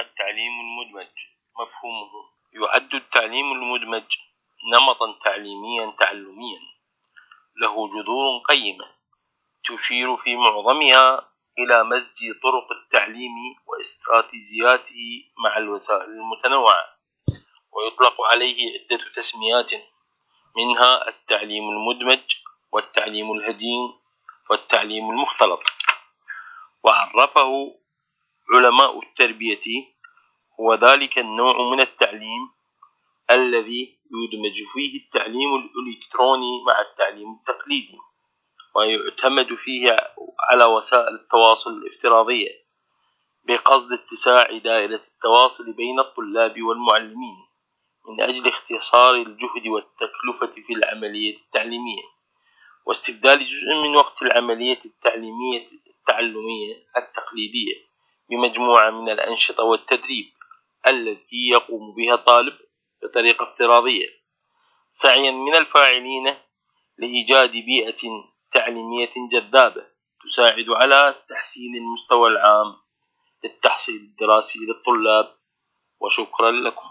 التعليم المدمج مفهومه. يعد التعليم المدمج نمطا تعليميا تعلميا. له جذور قيمة تشير في معظمها إلى مزج طرق التعليم واستراتيجياته مع الوسائل المتنوعة. ويطلق عليه عدة تسميات منها التعليم المدمج والتعليم الهجين والتعليم المختلط. وعرفه علماء التربية هو ذلك النوع من التعليم الذي يدمج فيه التعليم الإلكتروني مع التعليم التقليدي ويعتمد فيه على وسائل التواصل الافتراضية بقصد اتساع دائرة التواصل بين الطلاب والمعلمين من أجل اختصار الجهد والتكلفة في العملية التعليمية واستبدال جزء من وقت العملية التعليمية التعلمية التقليدية. بمجموعة من الأنشطة والتدريب التي يقوم بها الطالب بطريقة افتراضية. سعيا من الفاعلين لإيجاد بيئة تعليمية جذابة تساعد على تحسين المستوى العام للتحصيل الدراسي للطلاب. وشكرا لكم.